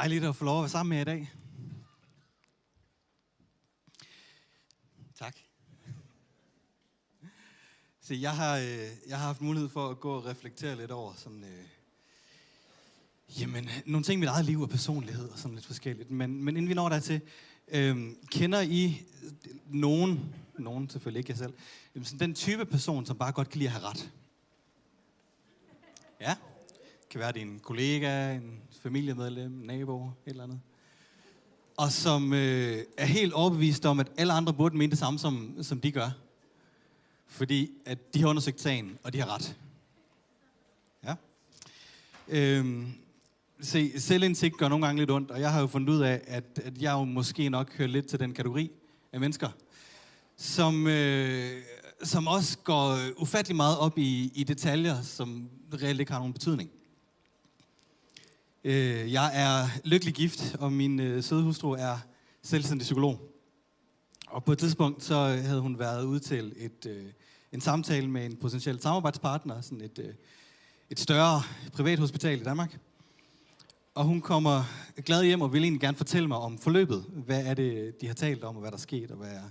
Dejligt at få lov at være sammen med jer i dag. Tak. Så jeg har, øh, jeg har haft mulighed for at gå og reflektere lidt over sådan, øh, jamen, nogle ting i mit eget liv og personlighed og sådan lidt forskelligt. Men, men inden vi når dertil, øh, kender I nogen, nogen selvfølgelig ikke jeg selv, jamen, sådan den type person, som bare godt kan lide at have ret? Ja? Kan være, det er en kollega, en familiemedlem, en nabo, et eller andet. Og som øh, er helt overbevist om, at alle andre burde mene det samme, som, som de gør. Fordi at de har undersøgt sagen, og de har ret. Ja. Øhm, se, selvindsigt gør nogle gange lidt ondt, og jeg har jo fundet ud af, at, at jeg jo måske nok hører lidt til den kategori af mennesker, som, øh, som også går ufattelig meget op i, i detaljer, som reelt ikke har nogen betydning. Øh, jeg er lykkelig gift, og min øh, søde hustru er selvstændig psykolog. Og på et tidspunkt så øh, havde hun været ude til et, øh, en samtale med en potentiel samarbejdspartner, sådan et, øh, et større privathospital i Danmark. Og hun kommer glad hjem og vil egentlig gerne fortælle mig om forløbet. Hvad er det, de har talt om, og hvad der er sket, og hvad er...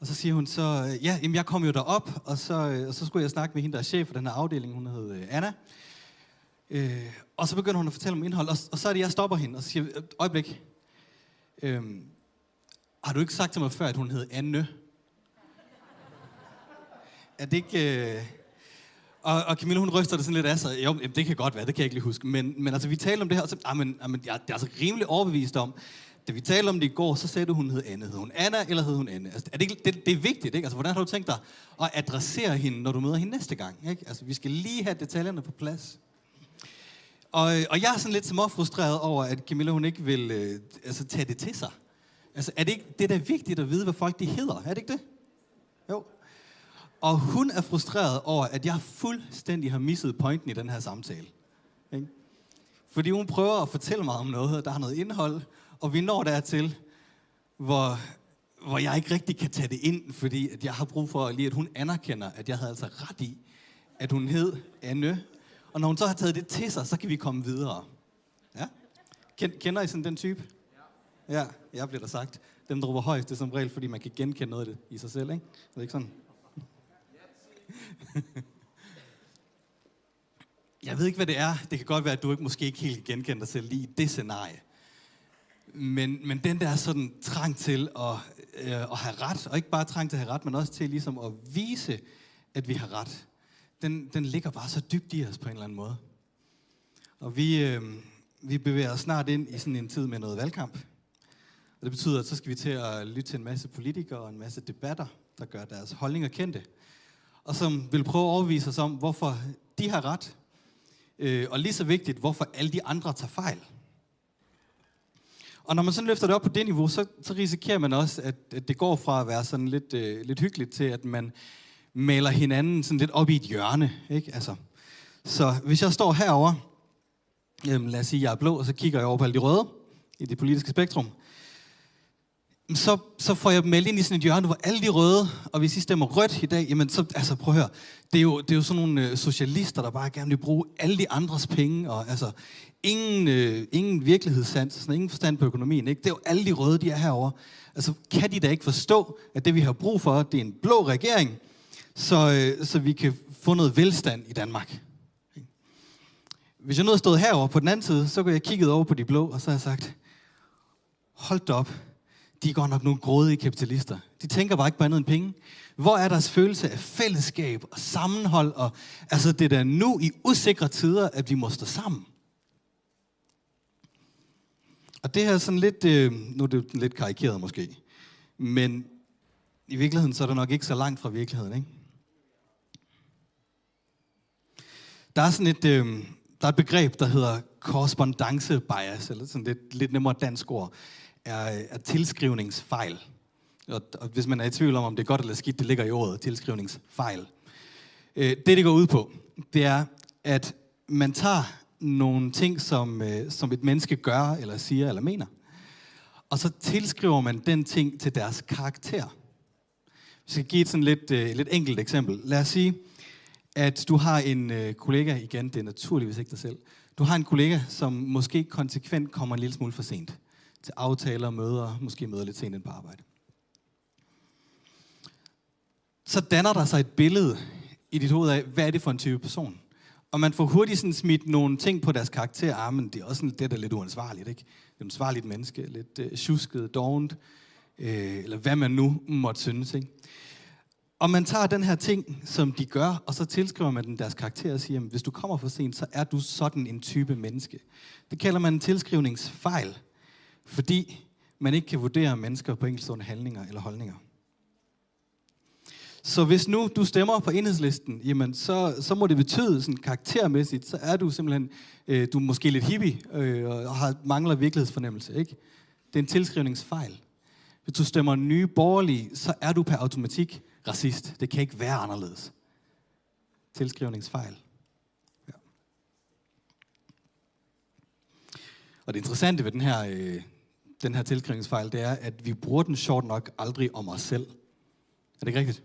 Og så siger hun så, ja, jamen jeg kom jo derop, og så, øh, og så skulle jeg snakke med hende, der er chef for den her afdeling, hun hed øh, Anna. Øh, og så begynder hun at fortælle om indhold, og, og så er det, jeg stopper hende og siger, øjeblik, øh, har du ikke sagt til mig før, at hun hed Anne? Er det ikke... Øh... Og, og Camilla, hun ryster det sådan lidt af sig. Jo, det kan godt være, det kan jeg ikke lige huske. Men, men altså, vi talte om det her, og så, amen, ah, men ah, jeg er altså rimelig overbevist om, da vi talte om det i går, så sagde du, hun hed Anne. Hed hun Anna, eller hed hun Anne? Altså, er det, det, det er vigtigt, ikke? Altså, hvordan har du tænkt dig at adressere hende, når du møder hende næste gang? Ikke? Altså, vi skal lige have detaljerne på plads. Og, øh, og jeg er sådan lidt frustreret over, at Camilla, hun ikke vil øh, altså, tage det til sig. Altså, er det ikke det, der er vigtigt at vide, hvad folk de hedder? Er det ikke det? Jo. Og hun er frustreret over, at jeg fuldstændig har misset pointen i den her samtale. Ikke? Fordi hun prøver at fortælle mig om noget, der har noget indhold, og vi når dertil, hvor, hvor jeg ikke rigtig kan tage det ind, fordi at jeg har brug for lige, at hun anerkender, at jeg havde altså ret i, at hun hed Anne. Og når hun så har taget det til sig, så kan vi komme videre. Ja? Kender I sådan den type? Ja, jeg bliver der sagt. Dem, der råber højst, det er som regel, fordi man kan genkende noget af det i sig selv, ikke? Det er ikke sådan? jeg ved ikke, hvad det er. Det kan godt være, at du ikke måske ikke helt genkender dig selv lige i det scenarie. Men, men den der sådan trang til at, øh, at have ret, og ikke bare trang til at have ret, men også til ligesom at vise, at vi har ret, den, den ligger bare så dybt i os på en eller anden måde. Og vi, øh, vi bevæger os snart ind i sådan en tid med noget valgkamp. Og det betyder, at så skal vi til at lytte til en masse politikere og en masse debatter, der gør deres holdninger kendte. Og som vil prøve at overbevise os om, hvorfor de har ret. Øh, og lige så vigtigt, hvorfor alle de andre tager fejl. Og når man sådan løfter det op på det niveau, så, så risikerer man også, at, at det går fra at være sådan lidt, øh, lidt hyggeligt til, at man maler hinanden sådan lidt op i et hjørne. Ikke? Altså, så hvis jeg står herover, øhm, lad os sige, at jeg er blå, og så kigger jeg over på alle de røde i det politiske spektrum, så, så får jeg meldt ind i sådan et hjørne, hvor alle de røde, og hvis I stemmer rødt i dag, jamen så, altså prøv at høre, det er jo, det er jo sådan nogle øh, socialister, der bare gerne vil bruge alle de andres penge, og altså ingen, øh, ingen virkelighedssans, sådan, ingen forstand på økonomien, ikke? Det er jo alle de røde, de er herover. Altså kan de da ikke forstå, at det vi har brug for, det er en blå regering, så, øh, så vi kan få noget velstand i Danmark. Hvis jeg nu havde stået herover på den anden side, så kunne jeg kigget over på de blå, og så har jeg sagt, hold da op, de er godt nok nogle grådige kapitalister. De tænker bare ikke på andet end penge. Hvor er deres følelse af fællesskab og sammenhold? Og, altså det er da nu i usikre tider, at vi må stå sammen. Og det her er sådan lidt, øh, nu er det lidt karikeret måske, men i virkeligheden så er det nok ikke så langt fra virkeligheden, ikke? Der er sådan et, øh, der er et begreb, der hedder correspondence bias, eller sådan lidt, lidt nemmere dansk ord er, øh, er tilskrivningsfejl. Og, og hvis man er i tvivl om, om det er godt eller skidt, det ligger i ordet tilskrivningsfejl. Øh, det, det går ud på, det er, at man tager nogle ting, som, øh, som et menneske gør, eller siger, eller mener, og så tilskriver man den ting til deres karakter. Vi skal give et sådan lidt, øh, lidt enkelt eksempel. Lad os sige, at du har en øh, kollega, igen, det er naturligvis ikke dig selv, Du har en kollega, som måske konsekvent kommer en lille smule for sent til aftaler, møder, måske møder lidt sent ind på arbejde. Så danner der sig et billede i dit hoved af, hvad er det for en type person? Og man får hurtigt sådan smidt nogle ting på deres karakter. Ah, men det er også sådan, det der lidt uansvarligt, ikke? Det er et uansvarligt menneske, lidt øh, tjusket, dovent, øh, eller hvad man nu måtte synes, ikke? Og man tager den her ting, som de gør, og så tilskriver man den deres karakter og siger, at hvis du kommer for sent, så er du sådan en type menneske. Det kalder man en tilskrivningsfejl, fordi man ikke kan vurdere mennesker på enkeltstående handlinger eller holdninger. Så hvis nu du stemmer på enhedslisten, jamen så, så må det betyde sådan karaktermæssigt, så er du simpelthen, øh, du er måske lidt hippie øh, og har, mangler virkelighedsfornemmelse. Ikke? Det er en tilskrivningsfejl. Hvis du stemmer nye borgerlige, så er du per automatik racist. Det kan ikke være anderledes. Tilskrivningsfejl. Ja. Og det interessante ved den her, øh, den her tilskrivningsfejl, det er, at vi bruger den sjovt nok aldrig om os selv. Er det ikke rigtigt?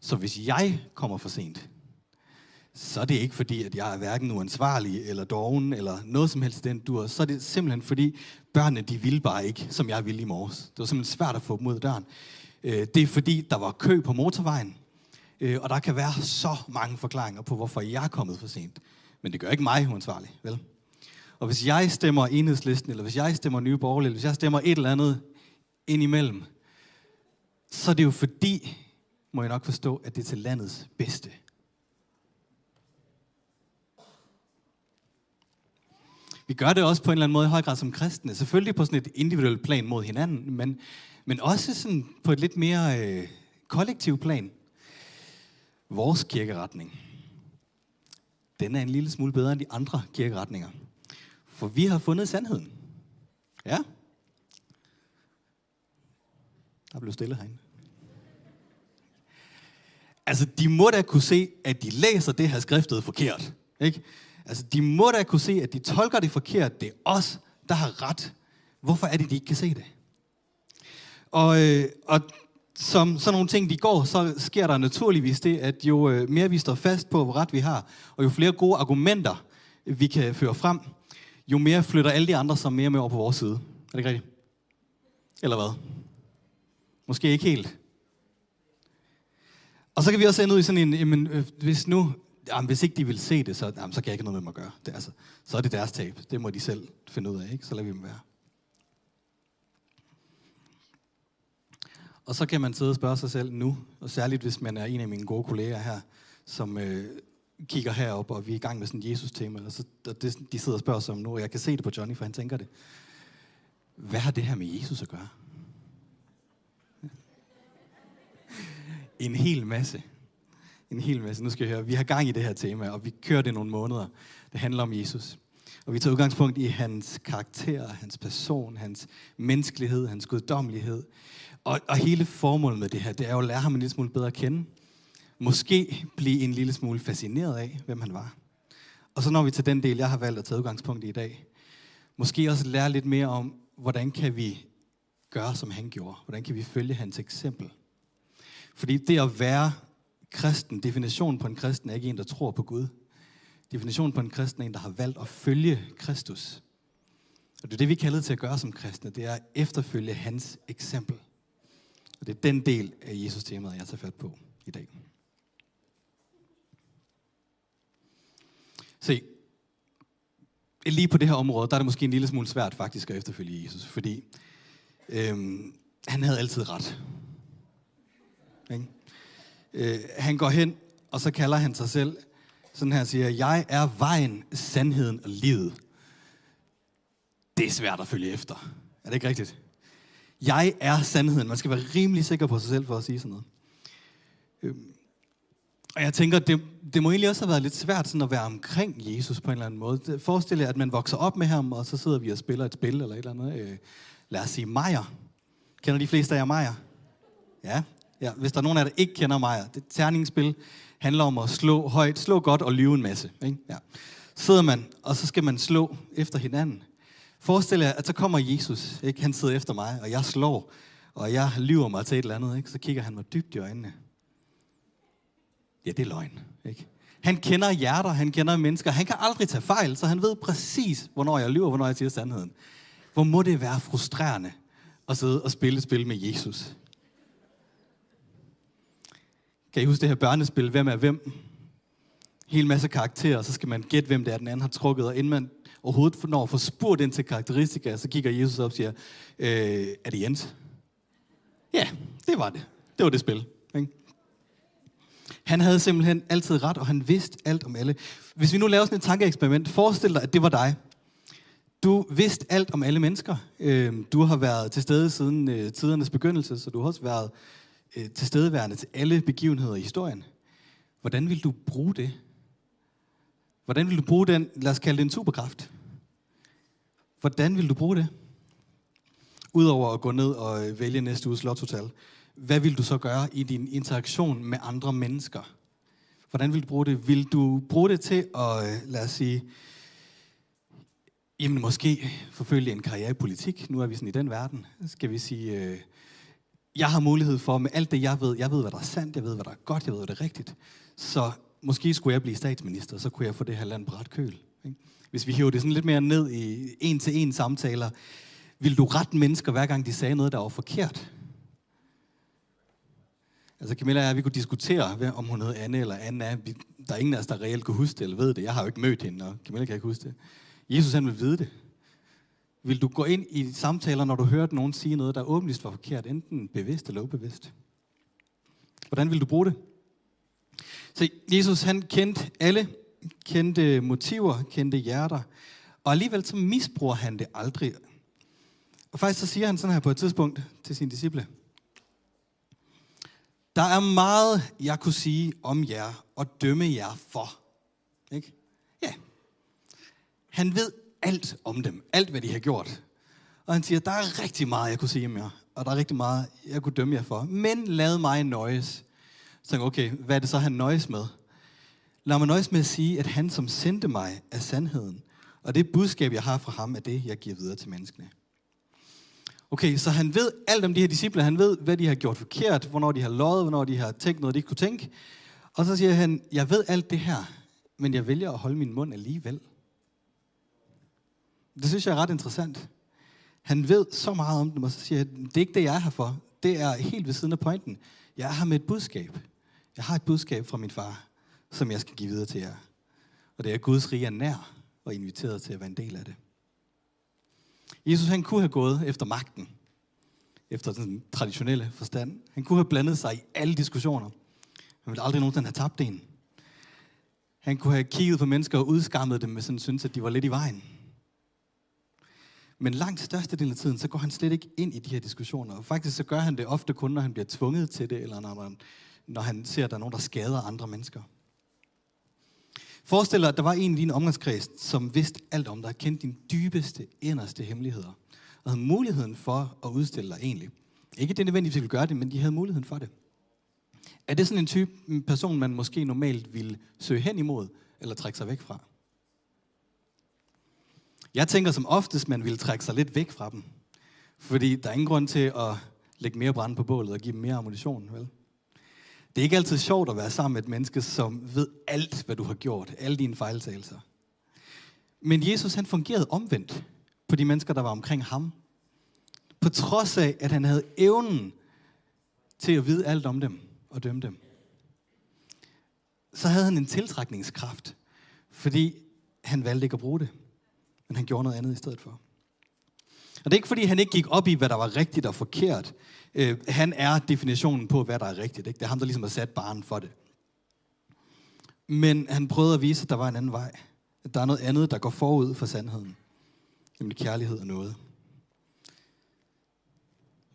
Så hvis jeg kommer for sent, så er det ikke fordi, at jeg er hverken uansvarlig eller doven eller noget som helst den dur. Så er det simpelthen fordi, børnene de ville bare ikke, som jeg ville i morges. Det var simpelthen svært at få dem ud af døren. Øh, det er fordi, der var kø på motorvejen. Øh, og der kan være så mange forklaringer på, hvorfor jeg er kommet for sent. Men det gør ikke mig uansvarlig, vel? Og hvis jeg stemmer enhedslisten, eller hvis jeg stemmer nye borgerlige, eller hvis jeg stemmer et eller andet indimellem, så er det jo fordi, må jeg nok forstå, at det er til landets bedste. Vi gør det også på en eller anden måde i høj grad som kristne. Selvfølgelig på sådan et individuelt plan mod hinanden, men, men også sådan på et lidt mere øh, kollektiv plan. Vores kirkeretning, den er en lille smule bedre end de andre kirkeretninger. For vi har fundet sandheden. Ja. Der blev stille herinde. Altså, de må da kunne se, at de læser det her skriftet forkert. Ikke? Altså, de må da kunne se, at de tolker det forkert. Det er os, der har ret. Hvorfor er det, de ikke kan se det? Og, øh, og som sådan nogle ting, de går, så sker der naturligvis det, at jo øh, mere vi står fast på, hvor ret vi har, og jo flere gode argumenter, vi kan føre frem, jo mere flytter alle de andre sig mere med over på vores side. Er det ikke rigtigt? Eller hvad? Måske ikke helt. Og så kan vi også ende ud i sådan en, jamen, øh, hvis nu, jamen, hvis ikke de vil se det, så, jamen, så kan jeg ikke noget med dem at gøre. Det, altså, så er det deres tab. Det må de selv finde ud af, ikke? Så lader vi dem være. Og så kan man sidde og spørge sig selv nu, og særligt hvis man er en af mine gode kolleger her, som øh, kigger herop, og vi er i gang med sådan et Jesus-tema, og, så, og det, de sidder og spørger sig om nu, og jeg kan se det på Johnny, for han tænker det. Hvad har det her med Jesus at gøre? en hel masse. En hel masse. Nu skal jeg høre, vi har gang i det her tema, og vi kører det nogle måneder. Det handler om Jesus. Og vi tager udgangspunkt i hans karakter, hans person, hans menneskelighed, hans guddommelighed. Og, og hele formålet med det her, det er jo at lære ham en lille smule bedre at kende. Måske blive en lille smule fascineret af, hvem han var. Og så når vi til den del, jeg har valgt at tage udgangspunkt i i dag. Måske også lære lidt mere om, hvordan kan vi gøre, som han gjorde? Hvordan kan vi følge hans eksempel? Fordi det at være kristen, definitionen på en kristen er ikke en, der tror på Gud. Definitionen på en kristen er en, der har valgt at følge Kristus. Og det er det, vi kalder til at gøre som kristne. Det er at efterfølge hans eksempel. Og det er den del af Jesus-temaet, jeg tager fat på i dag. Se, lige på det her område, der er det måske en lille smule svært faktisk at efterfølge Jesus, fordi øhm, han havde altid ret. Ikke? Øh, han går hen, og så kalder han sig selv, sådan her siger, jeg er vejen, sandheden og livet. Det er svært at følge efter. Er det ikke rigtigt? Jeg er sandheden. Man skal være rimelig sikker på sig selv for at sige sådan noget. Øhm, og jeg tænker, det, det må egentlig også have været lidt svært sådan at være omkring Jesus på en eller anden måde. Forestil jer, at man vokser op med ham, og så sidder vi og spiller et spil eller et eller andet. Øh, lad os sige Majer. Kender de fleste af jer Majer? Ja, Ja, hvis der er nogen af jer, der ikke kender mig, det terningsspil handler om at slå højt, slå godt og lyve en masse. Ikke? Ja. Sidder man, og så skal man slå efter hinanden. Forestil jer, at så kommer Jesus, ikke? han sidder efter mig, og jeg slår, og jeg lyver mig til et eller andet, ikke? så kigger han mig dybt i øjnene. Ja, det er løgn. Ikke? Han kender hjerter, han kender mennesker. Han kan aldrig tage fejl, så han ved præcis, hvornår jeg lyver, hvornår jeg siger sandheden. Hvor må det være frustrerende at sidde og spille et spil med Jesus. Kan I huske det her børnespil, hvem er hvem? Hel masse karakterer, så skal man gætte, hvem det er, den anden har trukket, og inden man overhovedet når at få spurgt ind til karakteristika, så kigger Jesus op og siger, øh, er det Jens? Ja, det var det. Det var det spil. Ikke? Han havde simpelthen altid ret, og han vidste alt om alle. Hvis vi nu laver sådan et tankeeksperiment, forestil dig, at det var dig. Du vidste alt om alle mennesker. Øh, du har været til stede siden øh, tidernes begyndelse, så du har også været øh, tilstedeværende til alle begivenheder i historien. Hvordan vil du bruge det? Hvordan vil du bruge den, lad os kalde det en superkraft? Hvordan vil du bruge det? Udover at gå ned og øh, vælge næste uges lottotal, hvad vil du så gøre i din interaktion med andre mennesker? Hvordan vil du bruge det? Vil du bruge det til at, øh, lad os sige, jamen måske forfølge en karriere i politik? Nu er vi sådan i den verden. Skal vi sige, øh, jeg har mulighed for med alt det, jeg ved, jeg ved, hvad der er sandt, jeg ved, hvad der er godt, jeg ved, hvad der er rigtigt. Så måske skulle jeg blive statsminister, så kunne jeg få det her land på ret køl. Ikke? Hvis vi hiver det sådan lidt mere ned i en-til-en samtaler, vil du rette mennesker, hver gang de sagde noget, der var forkert? Altså Camilla og jeg, vi kunne diskutere, om hun hed Anne eller Anna. Der er ingen af os, der reelt kunne huske det eller ved det. Jeg har jo ikke mødt hende, og Camilla kan ikke huske det. Jesus han vil vide det. Vil du gå ind i samtaler, når du hører nogen sige noget, der åbenlyst var forkert, enten bevidst eller ubevidst? Hvordan vil du bruge det? Så Jesus han kendte alle, kendte motiver, kendte hjerter, og alligevel så misbruger han det aldrig. Og faktisk så siger han sådan her på et tidspunkt til sine disciple. Der er meget, jeg kunne sige om jer og dømme jer for. Ikke? Ja. Han ved alt om dem. Alt, hvad de har gjort. Og han siger, der er rigtig meget, jeg kunne sige om jer. Og der er rigtig meget, jeg kunne dømme jer for. Men lad mig nøjes. Så tænker okay, hvad er det så, han nøjes med? Lad mig nøjes med at sige, at han, som sendte mig, er sandheden. Og det budskab, jeg har fra ham, er det, jeg giver videre til menneskene. Okay, så han ved alt om de her disciple. Han ved, hvad de har gjort forkert, hvornår de har løjet, hvornår de har tænkt noget, de ikke kunne tænke. Og så siger han, jeg ved alt det her, men jeg vælger at holde min mund alligevel. Det synes jeg er ret interessant. Han ved så meget om dem, og så siger han, det er ikke det, jeg er her for. Det er helt ved siden af pointen. Jeg er her med et budskab. Jeg har et budskab fra min far, som jeg skal give videre til jer. Og det er, at Guds rige er nær og inviteret til at være en del af det. Jesus han kunne have gået efter magten, efter den traditionelle forstand. Han kunne have blandet sig i alle diskussioner. Han ville aldrig nogensinde have tabt en. Han kunne have kigget på mennesker og udskammet dem hvis han syntes, at de var lidt i vejen. Men langt størstedelen af tiden, så går han slet ikke ind i de her diskussioner. Og faktisk så gør han det ofte kun, når han bliver tvunget til det, eller når, man, når han ser, at der er nogen, der skader andre mennesker. Forestil dig, at der var en i din omgangskreds, som vidste alt om dig, kendte dine dybeste, inderste hemmeligheder, og havde muligheden for at udstille dig egentlig. Ikke det nødvendigvis ville gøre det, men de havde muligheden for det. Er det sådan en type person, man måske normalt ville søge hen imod, eller trække sig væk fra? Jeg tænker som oftest, man ville trække sig lidt væk fra dem. Fordi der er ingen grund til at lægge mere brand på bålet og give dem mere ammunition, vel? Det er ikke altid sjovt at være sammen med et menneske, som ved alt, hvad du har gjort. Alle dine fejltagelser. Men Jesus, han fungerede omvendt på de mennesker, der var omkring ham. På trods af, at han havde evnen til at vide alt om dem og dømme dem. Så havde han en tiltrækningskraft, fordi han valgte ikke at bruge det. Men han gjorde noget andet i stedet for. Og det er ikke fordi, han ikke gik op i, hvad der var rigtigt og forkert. Øh, han er definitionen på, hvad der er rigtigt. Ikke? Det er ham, der ligesom har sat barnen for det. Men han prøvede at vise, at der var en anden vej. At der er noget andet, der går forud for sandheden. Nemlig kærlighed og noget.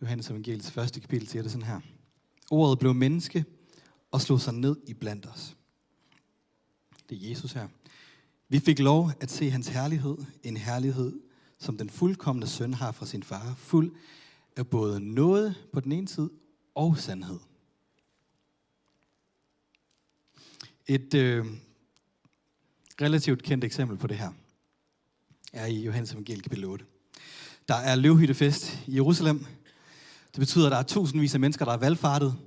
Johannes evangeliets første kapitel siger det sådan her. Ordet blev menneske og slog sig ned i blandt os. Det er Jesus her. Vi fik lov at se hans herlighed, en herlighed, som den fuldkommende søn har fra sin far, fuld af både noget på den ene side og sandhed. Et øh, relativt kendt eksempel på det her er i Johannes evangeliet kapitel 8. Der er løvhyttefest i Jerusalem. Det betyder, at der er tusindvis af mennesker, der er valgfartet.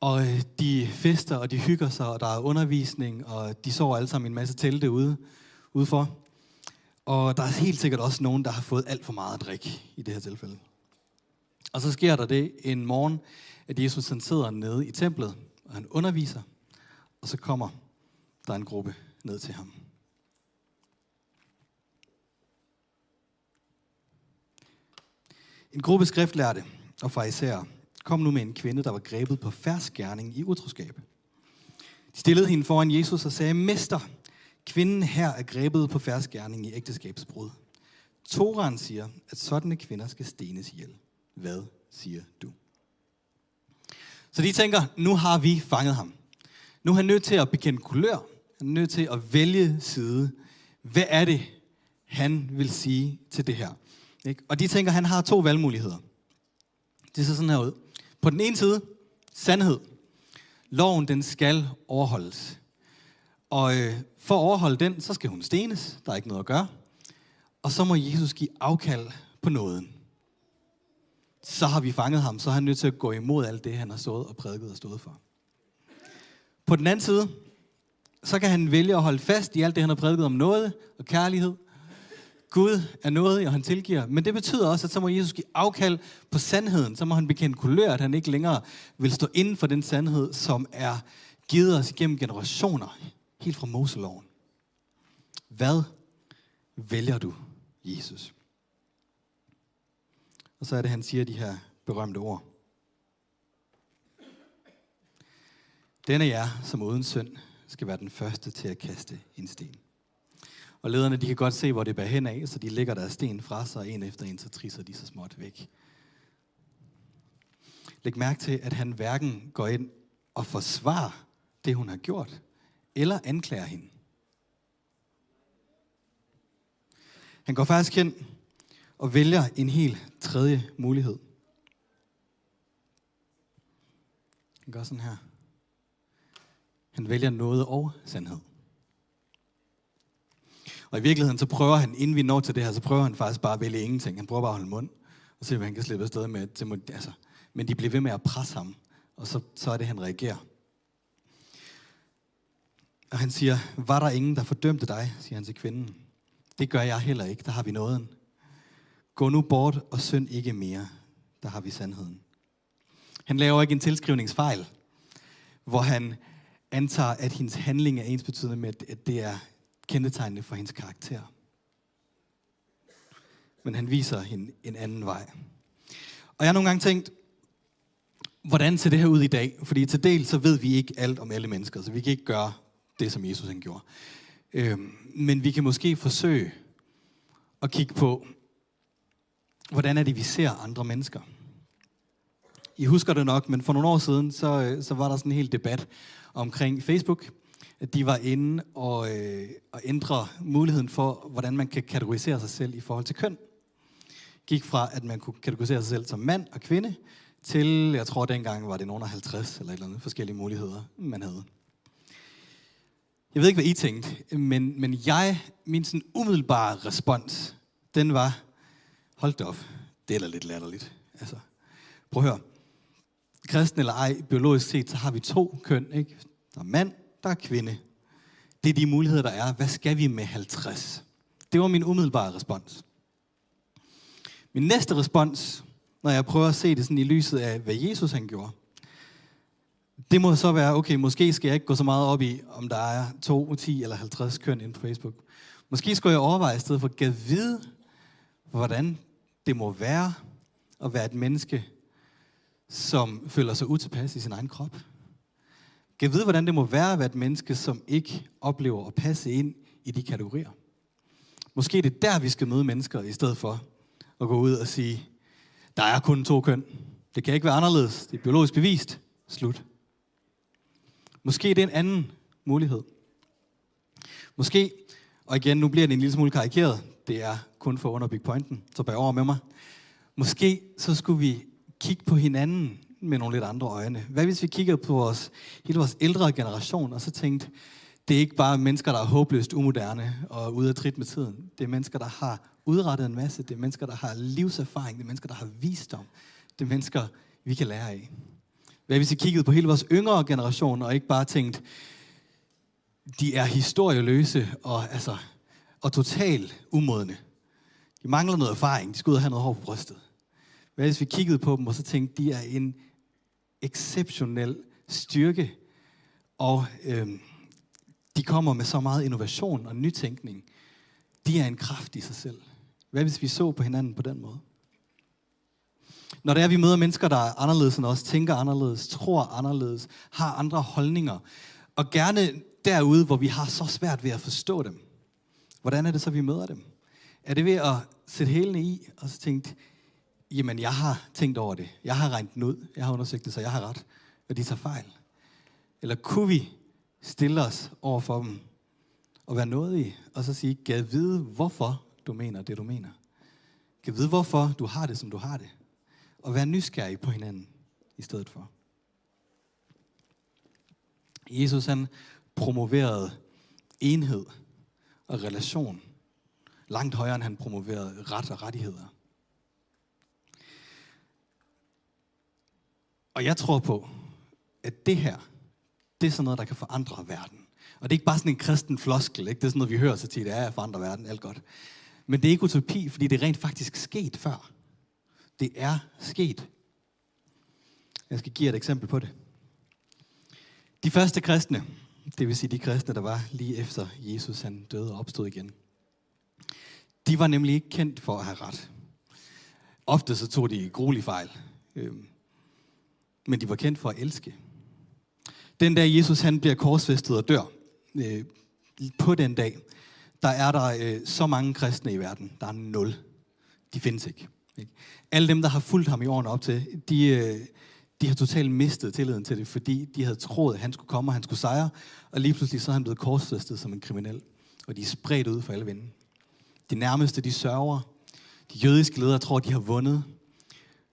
Og øh, de fester, og de hygger sig, og der er undervisning, og de sover alle sammen i en masse telte ude, udefor. Og der er helt sikkert også nogen, der har fået alt for meget at drikke i det her tilfælde. Og så sker der det en morgen, at Jesus han sidder nede i templet, og han underviser, og så kommer der en gruppe ned til ham. En gruppe skriftlærte og farisæere kom nu med en kvinde, der var grebet på færdsgerning i utroskab. De stillede hende foran Jesus og sagde, Mester, kvinden her er grebet på færdsgerning i ægteskabsbrud. Toran siger, at sådanne kvinder skal stenes ihjel. Hvad siger du? Så de tænker, nu har vi fanget ham. Nu er han nødt til at bekende kulør. Han er nødt til at vælge side. Hvad er det, han vil sige til det her? Ikke? Og de tænker, at han har to valgmuligheder. Det ser sådan her ud. På den ene side, sandhed. Loven, den skal overholdes. Og øh, for at overholde den, så skal hun stenes. Der er ikke noget at gøre. Og så må Jesus give afkald på nåden. Så har vi fanget ham, så er han nødt til at gå imod alt det, han har stået og prædiket og stået for. På den anden side, så kan han vælge at holde fast i alt det, han har prædiket om noget og kærlighed Gud er noget, og han tilgiver. Men det betyder også, at så må Jesus give afkald på sandheden. Så må han bekende kulør, at han ikke længere vil stå inden for den sandhed, som er givet os igennem generationer, helt fra Moseloven. Hvad vælger du, Jesus? Og så er det, han siger de her berømte ord. Den af jer, som uden synd, skal være den første til at kaste en sten. Og lederne, de kan godt se, hvor det bærer hen af, så de lægger deres sten fra sig, og en efter en, så trisser de så småt væk. Læg mærke til, at han hverken går ind og forsvarer det, hun har gjort, eller anklager hende. Han går faktisk hen og vælger en helt tredje mulighed. Han gør sådan her. Han vælger noget og sandhed. Og i virkeligheden, så prøver han, inden vi når til det her, så prøver han faktisk bare at vælge ingenting. Han prøver bare at holde mund, og se, hvad han kan slippe afsted med. Til, altså, men de bliver ved med at presse ham, og så, så er det, han reagerer. Og han siger, var der ingen, der fordømte dig, siger han til kvinden. Det gør jeg heller ikke, der har vi nåden. Gå nu bort og synd ikke mere, der har vi sandheden. Han laver ikke en tilskrivningsfejl, hvor han antager, at hendes handling er ens betydende med, at det er kendetegnende for hendes karakter. Men han viser hende en anden vej. Og jeg har nogle gange tænkt, hvordan ser det her ud i dag? Fordi til del så ved vi ikke alt om alle mennesker, så vi kan ikke gøre det, som Jesus han gjorde. Øhm, men vi kan måske forsøge at kigge på, hvordan er det, vi ser andre mennesker. I husker det nok, men for nogle år siden, så, øh, så var der sådan en hel debat omkring Facebook, de var inde og, øh, og ændre muligheden for, hvordan man kan kategorisere sig selv i forhold til køn. Gik fra, at man kunne kategorisere sig selv som mand og kvinde, til, jeg tror dengang var det nogen af 50 eller et eller andet forskellige muligheder, man havde. Jeg ved ikke, hvad I tænkte, men, men jeg, min sådan umiddelbare respons, den var, hold da op, det er da lidt latterligt. Altså, prøv at høre. Kristen eller ej, biologisk set, så har vi to køn, ikke? Der er mand der er kvinde. Det er de muligheder, der er. Hvad skal vi med 50? Det var min umiddelbare respons. Min næste respons, når jeg prøver at se det sådan i lyset af, hvad Jesus han gjorde, det må så være, okay, måske skal jeg ikke gå så meget op i, om der er 2, 10 eller 50 køn inde på Facebook. Måske skulle jeg overveje i stedet for at vide, hvordan det må være at være et menneske, som føler sig utilpas i sin egen krop. Kan vide, hvordan det må være at være et menneske, som ikke oplever at passe ind i de kategorier. Måske det er der, vi skal møde mennesker, i stedet for at gå ud og sige, der er kun to køn. Det kan ikke være anderledes. Det er biologisk bevist. Slut. Måske det er en anden mulighed. Måske, og igen, nu bliver det en lille smule karikeret, det er kun for at underbygge pointen, så bag over med mig. Måske så skulle vi kigge på hinanden med nogle lidt andre øjne. Hvad hvis vi kigger på vores, hele vores ældre generation, og så tænkte, det er ikke bare mennesker, der er håbløst umoderne og ude af trit med tiden. Det er mennesker, der har udrettet en masse. Det er mennesker, der har livserfaring. Det er mennesker, der har visdom. Det er mennesker, vi kan lære af. Hvad hvis vi kiggede på hele vores yngre generation, og ikke bare tænkte, de er historieløse og, altså, og totalt umodne. De mangler noget erfaring. De skal ud og have noget hår på brystet. Hvad hvis vi kiggede på dem, og så tænkte, de er en exceptionel styrke, og øhm, de kommer med så meget innovation og nytænkning. De er en kraft i sig selv. Hvad hvis vi så på hinanden på den måde? Når det er, at vi møder mennesker, der er anderledes end os, tænker anderledes, tror anderledes, har andre holdninger, og gerne derude, hvor vi har så svært ved at forstå dem, hvordan er det så, vi møder dem? Er det ved at sætte hælene i, og så tænke, jamen jeg har tænkt over det, jeg har regnet den ud, jeg har undersøgt det, så jeg har ret, og de tager fejl? Eller kunne vi stille os over for dem og være nådige, og så sige, gav vide, hvorfor du mener det, du mener. Gav vide, hvorfor du har det, som du har det. Og være nysgerrig på hinanden i stedet for. Jesus han promoverede enhed og relation langt højere, end han promoverede ret og rettigheder. Og jeg tror på, at det her, det er sådan noget, der kan forandre verden. Og det er ikke bare sådan en kristen floskel, ikke? det er sådan noget, vi hører så tit, det er at forandre verden, alt godt. Men det er ikke utopi, fordi det er rent faktisk sket før. Det er sket. Jeg skal give et eksempel på det. De første kristne, det vil sige de kristne, der var lige efter Jesus han døde og opstod igen, de var nemlig ikke kendt for at have ret. Ofte så tog de gruelig fejl. Øhm, men de var kendt for at elske. Den dag Jesus han bliver korsfæstet og dør, øh, på den dag, der er der øh, så mange kristne i verden. Der er nul. De findes ikke. ikke? Alle dem, der har fulgt ham i årene op til, de, øh, de har totalt mistet tilliden til det, fordi de havde troet, at han skulle komme, og han skulle sejre, og lige pludselig så er han blevet korsfæstet som en kriminel. Og de er spredt ud for alle vinde. De nærmeste, de sørger. De jødiske ledere tror, de har vundet.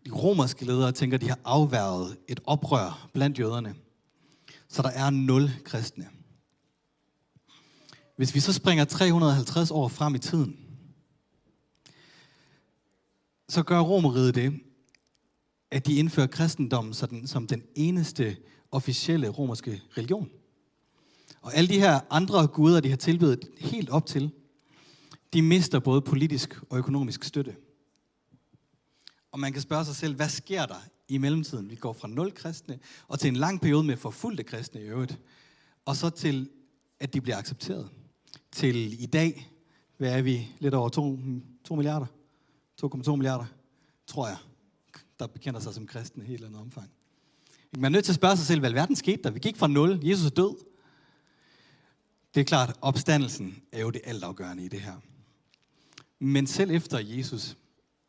De romerske ledere tænker, de har afværget et oprør blandt jøderne. Så der er nul kristne. Hvis vi så springer 350 år frem i tiden, så gør romeriet det, at de indfører kristendommen sådan, som den eneste officielle romerske religion. Og alle de her andre guder, de har tilbedet helt op til, de mister både politisk og økonomisk støtte. Og man kan spørge sig selv, hvad sker der i mellemtiden? Vi går fra nul kristne, og til en lang periode med forfulgte kristne i øvrigt, og så til, at de bliver accepteret. Til i dag, hvad er vi? Lidt over 2, 2 milliarder? 2,2 milliarder, tror jeg, der bekender sig som kristne i et eller andet omfang. Man er nødt til at spørge sig selv, hvad verden skete der? Vi gik fra 0, Jesus er død. Det er klart, opstandelsen er jo det altafgørende i det her. Men selv efter Jesus,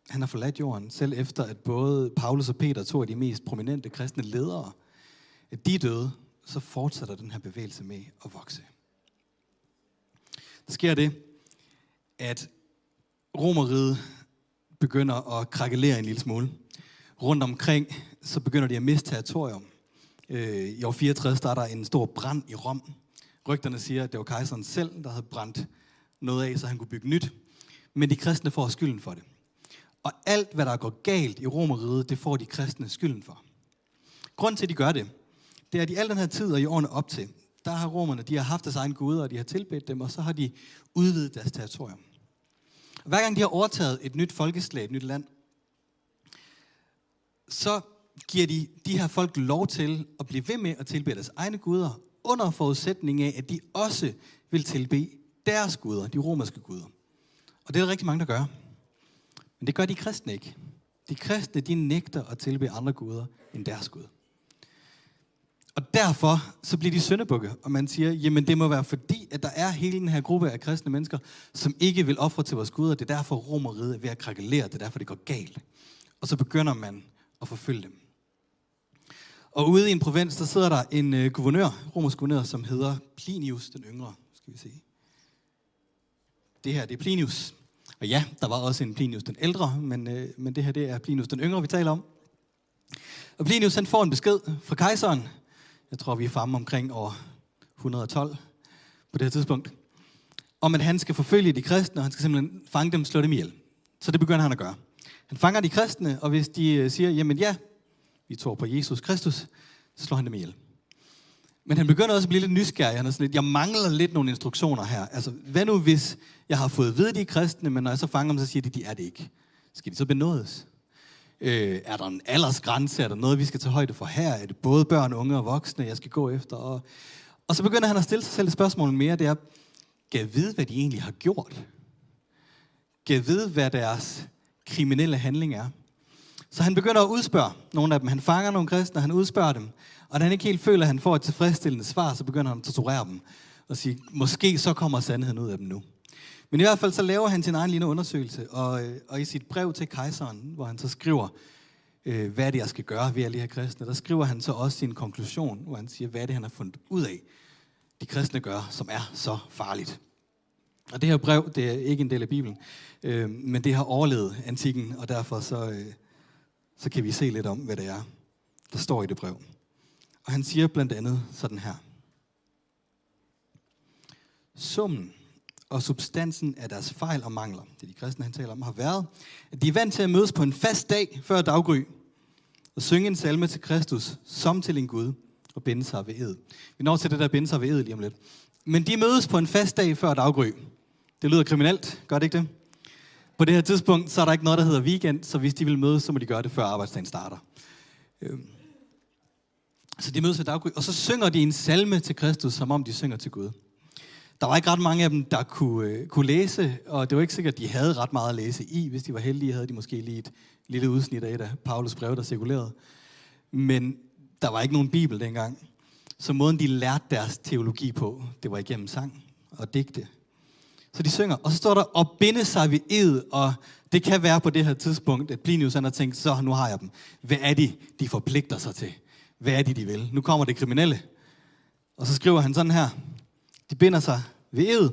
han har forladt jorden, selv efter at både Paulus og Peter, to af de mest prominente kristne ledere, at de døde, så fortsætter den her bevægelse med at vokse. Der sker det, at romeriet begynder at krakelere en lille smule. Rundt omkring, så begynder de at miste territorium. Øh, I år 64 starter en stor brand i Rom. Rygterne siger, at det var kejseren selv, der havde brændt noget af, så han kunne bygge nyt. Men de kristne får skylden for det. Og alt, hvad der går galt i Romeriet, det får de kristne skylden for. Grunden til, at de gør det, det er, at i al den her tid og i årene op til, der har romerne, de har haft deres egen guder, og de har tilbedt dem, og så har de udvidet deres territorium. Hver gang de har overtaget et nyt folkeslag, et nyt land, så giver de de her folk lov til at blive ved med at tilbede deres egne guder, under forudsætning af, at de også vil tilbe deres guder, de romerske guder. Og det er der rigtig mange, der gør. Men det gør de kristne ikke. De kristne, de nægter at tilbe andre guder end deres Gud. Og derfor så bliver de søndebukke, og man siger, jamen det må være fordi, at der er hele den her gruppe af kristne mennesker, som ikke vil ofre til vores Gud, og det er derfor romeriet er ved at krakelere, det er derfor det går galt. Og så begynder man at forfølge dem. Og ude i en provins, der sidder der en øh, guvernør, romersk guvernør, som hedder Plinius den yngre. Skal vi se. Det her, det er Plinius. Og ja, der var også en Plinius den ældre, men, øh, men det her, det er Plinius den yngre, vi taler om. Og Plinius, han får en besked fra kejseren. Jeg tror, vi er fremme omkring år 112 på det her tidspunkt. Om at han skal forfølge de kristne, og han skal simpelthen fange dem og slå dem ihjel. Så det begynder han at gøre. Han fanger de kristne, og hvis de øh, siger, jamen ja, vi tror på Jesus Kristus, så slår han dem ihjel. Men han begynder også at blive lidt nysgerrig. Han er sådan lidt, jeg mangler lidt nogle instruktioner her. Altså, hvad nu hvis jeg har fået at vide, de er kristne, men når jeg så fanger dem, så siger de, de er det ikke. Skal de så benådes? Øh, er der en aldersgrænse? Er der noget, vi skal tage højde for her? Er det både børn, unge og voksne, jeg skal gå efter? Og, og så begynder han at stille sig selv et spørgsmål mere. Det er, kan jeg vide, hvad de egentlig har gjort? Kan jeg vide, hvad deres kriminelle handling er? Så han begynder at udspørge nogle af dem. Han fanger nogle kristne, han udspørger dem. Og da han ikke helt føler, at han får et tilfredsstillende svar, så begynder han at torturere dem. Og sige, måske så kommer sandheden ud af dem nu. Men i hvert fald så laver han sin egen lille undersøgelse, og, øh, og i sit brev til kejseren, hvor han så skriver, øh, hvad er det, jeg skal gøre ved alle de her kristne, der skriver han så også sin konklusion, hvor han siger, hvad det, han har fundet ud af, de kristne gør, som er så farligt. Og det her brev, det er ikke en del af Bibelen, øh, men det har overlevet antikken, og derfor så, øh, så kan vi se lidt om, hvad det er, der står i det brev. Og han siger blandt andet sådan her. Summen og substansen af deres fejl og mangler, det de kristne han taler om, har været, at de er vant til at mødes på en fast dag før daggry, og synge en salme til Kristus, som til en Gud, og binde sig ved ed. Vi når til det der binde sig ved ed lige om lidt. Men de mødes på en fast dag før daggry. Det lyder kriminelt, gør det ikke det? På det her tidspunkt, så er der ikke noget, der hedder weekend, så hvis de vil mødes, så må de gøre det, før arbejdsdagen starter. Øhm. Så de mødes ved daggry, og så synger de en salme til Kristus, som om de synger til Gud. Der var ikke ret mange af dem, der kunne, øh, kunne læse, og det var ikke sikkert, at de havde ret meget at læse i. Hvis de var heldige, havde de måske lige et lille udsnit af et af Paulus brev, der cirkulerede. Men der var ikke nogen bibel dengang. Så måden, de lærte deres teologi på, det var igennem sang og digte. Så de synger, og så står der, og binde sig ved ed, og det kan være på det her tidspunkt, at Plinius han har tænkt, så nu har jeg dem. Hvad er det, de forpligter sig til? Hvad er det, de vil? Nu kommer det kriminelle. Og så skriver han sådan her, de binder sig ved ed.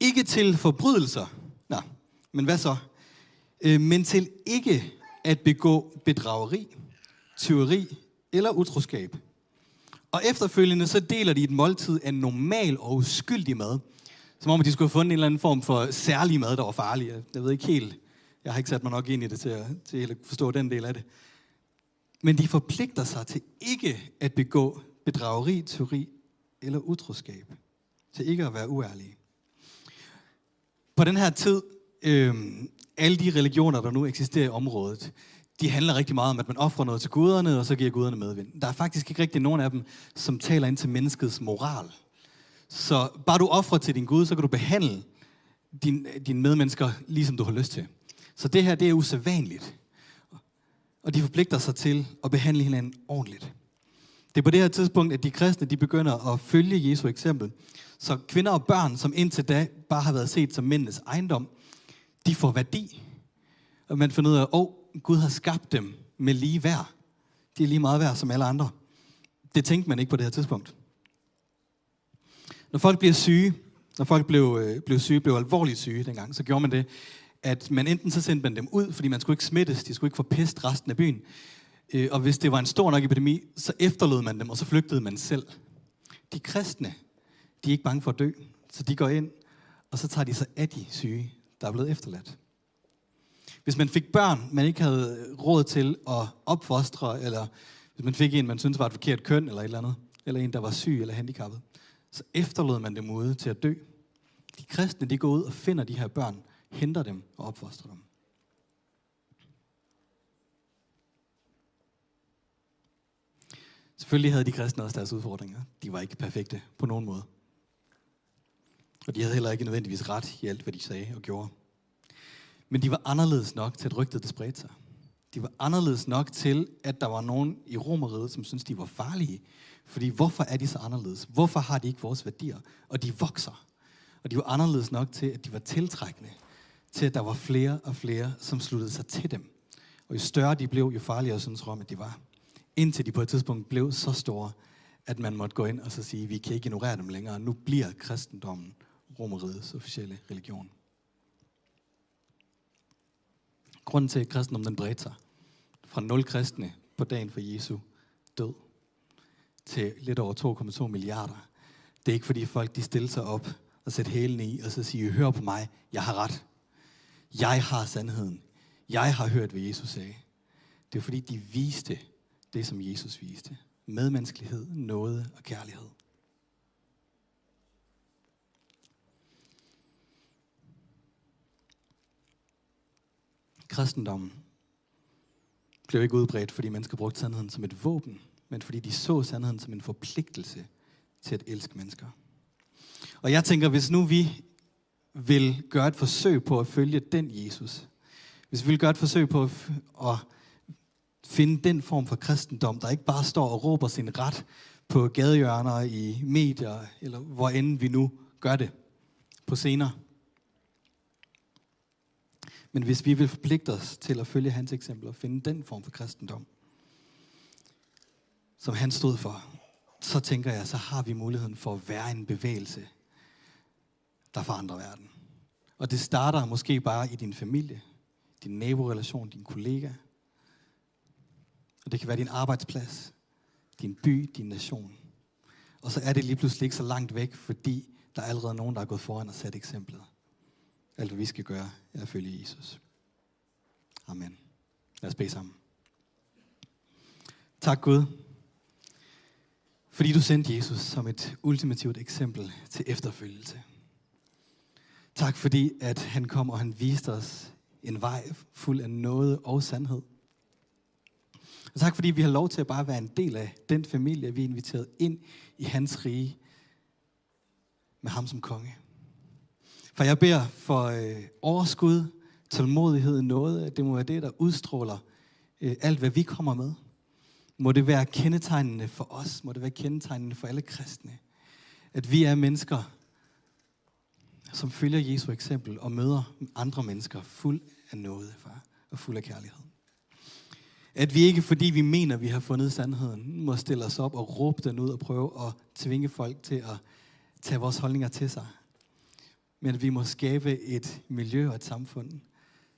Ikke til forbrydelser. Nå, men hvad så? Øh, men til ikke at begå bedrageri, tyveri eller utroskab. Og efterfølgende så deler de et måltid af normal og uskyldig mad. Som om, at de skulle have fundet en eller anden form for særlig mad, der var farlig. Jeg ved ikke helt. Jeg har ikke sat mig nok ind i det til at, til at forstå den del af det. Men de forpligter sig til ikke at begå bedrageri, teori eller utroskab. Til ikke at være uærlige. På den her tid, øh, alle de religioner, der nu eksisterer i området, de handler rigtig meget om, at man offrer noget til guderne, og så giver guderne medvind. Der er faktisk ikke rigtig nogen af dem, som taler ind til menneskets moral. Så bare du offrer til din Gud, så kan du behandle din, dine medmennesker, ligesom du har lyst til. Så det her, det er usædvanligt. Og de forpligter sig til at behandle hinanden ordentligt. Det er på det her tidspunkt, at de kristne de begynder at følge Jesu eksempel. Så kvinder og børn, som indtil da bare har været set som mændenes ejendom, de får værdi. Og man finder ud af, at oh, Gud har skabt dem med lige værd. De er lige meget værd som alle andre. Det tænkte man ikke på det her tidspunkt. Når folk bliver syge, når folk blev, øh, blev syge, blev alvorligt syge dengang, så gjorde man det, at man enten så sendte man dem ud, fordi man skulle ikke smittes, de skulle ikke få pest resten af byen. Øh, og hvis det var en stor nok epidemi, så efterlod man dem, og så flygtede man selv. De kristne, de er ikke bange for at dø, så de går ind, og så tager de sig af de syge, der er blevet efterladt. Hvis man fik børn, man ikke havde råd til at opfostre, eller hvis man fik en, man syntes var et forkert køn, eller et eller andet, eller en, der var syg eller handicappet, så efterlod man dem ude til at dø. De kristne, de går ud og finder de her børn, henter dem og opfostrer dem. Selvfølgelig havde de kristne også deres udfordringer. De var ikke perfekte på nogen måde. Og de havde heller ikke nødvendigvis ret i alt, hvad de sagde og gjorde. Men de var anderledes nok til, at rygtet det spredte sig. De var anderledes nok til, at der var nogen i Romeriet, som syntes, de var farlige. Fordi hvorfor er de så anderledes? Hvorfor har de ikke vores værdier? Og de vokser. Og de var anderledes nok til, at de var tiltrækkende. Til, at der var flere og flere, som sluttede sig til dem. Og jo større de blev, jo farligere synes Rom, at de var. Indtil de på et tidspunkt blev så store, at man måtte gå ind og så sige, vi kan ikke ignorere dem længere. Nu bliver kristendommen romerigets officielle religion. Grunden til, at kristendommen den bredte sig fra nul kristne på dagen for Jesu død til lidt over 2,2 milliarder, det er ikke fordi folk de stiller sig op og sætter hælen i og så siger, hør på mig, jeg har ret. Jeg har sandheden. Jeg har hørt, hvad Jesus sagde. Det er fordi, de viste det, som Jesus viste. medmenneskelighed, nåde og kærlighed. Kristendommen blev ikke udbredt, fordi mennesker brugte sandheden som et våben, men fordi de så sandheden som en forpligtelse til at elske mennesker. Og jeg tænker, hvis nu vi vil gøre et forsøg på at følge den Jesus, hvis vi vil gøre et forsøg på at, at finde den form for kristendom, der ikke bare står og råber sin ret på gadehjørner, i medier, eller hvor end vi nu gør det på scener. Men hvis vi vil forpligte os til at følge hans eksempel og finde den form for kristendom, som han stod for, så tænker jeg, så har vi muligheden for at være en bevægelse, der forandrer verden. Og det starter måske bare i din familie, din naborelation, din kollega. Og det kan være din arbejdsplads, din by, din nation. Og så er det lige pludselig ikke så langt væk, fordi der er allerede nogen, der er gået foran og sat eksemplet. Alt, hvad vi skal gøre, er at følge Jesus. Amen. Lad os bede sammen. Tak Gud, fordi du sendte Jesus som et ultimativt eksempel til efterfølgelse. Tak fordi, at han kom, og han viste os en vej fuld af noget og sandhed. Og tak fordi vi har lov til at bare være en del af den familie, vi er inviteret ind i hans rige med ham som konge. For jeg beder for øh, overskud, tålmodighed, noget. Det må være det, der udstråler øh, alt, hvad vi kommer med. Må det være kendetegnende for os. Må det være kendetegnende for alle kristne. At vi er mennesker, som følger Jesu eksempel og møder andre mennesker fuld af noget, far, og fuld af kærlighed. At vi ikke, fordi vi mener, vi har fundet sandheden, må stille os op og råbe den ud og prøve at tvinge folk til at tage vores holdninger til sig. Men at vi må skabe et miljø og et samfund,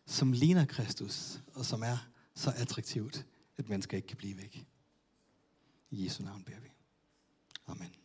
som ligner Kristus, og som er så attraktivt, at mennesker ikke kan blive væk. I Jesu namn ber vi. Amen.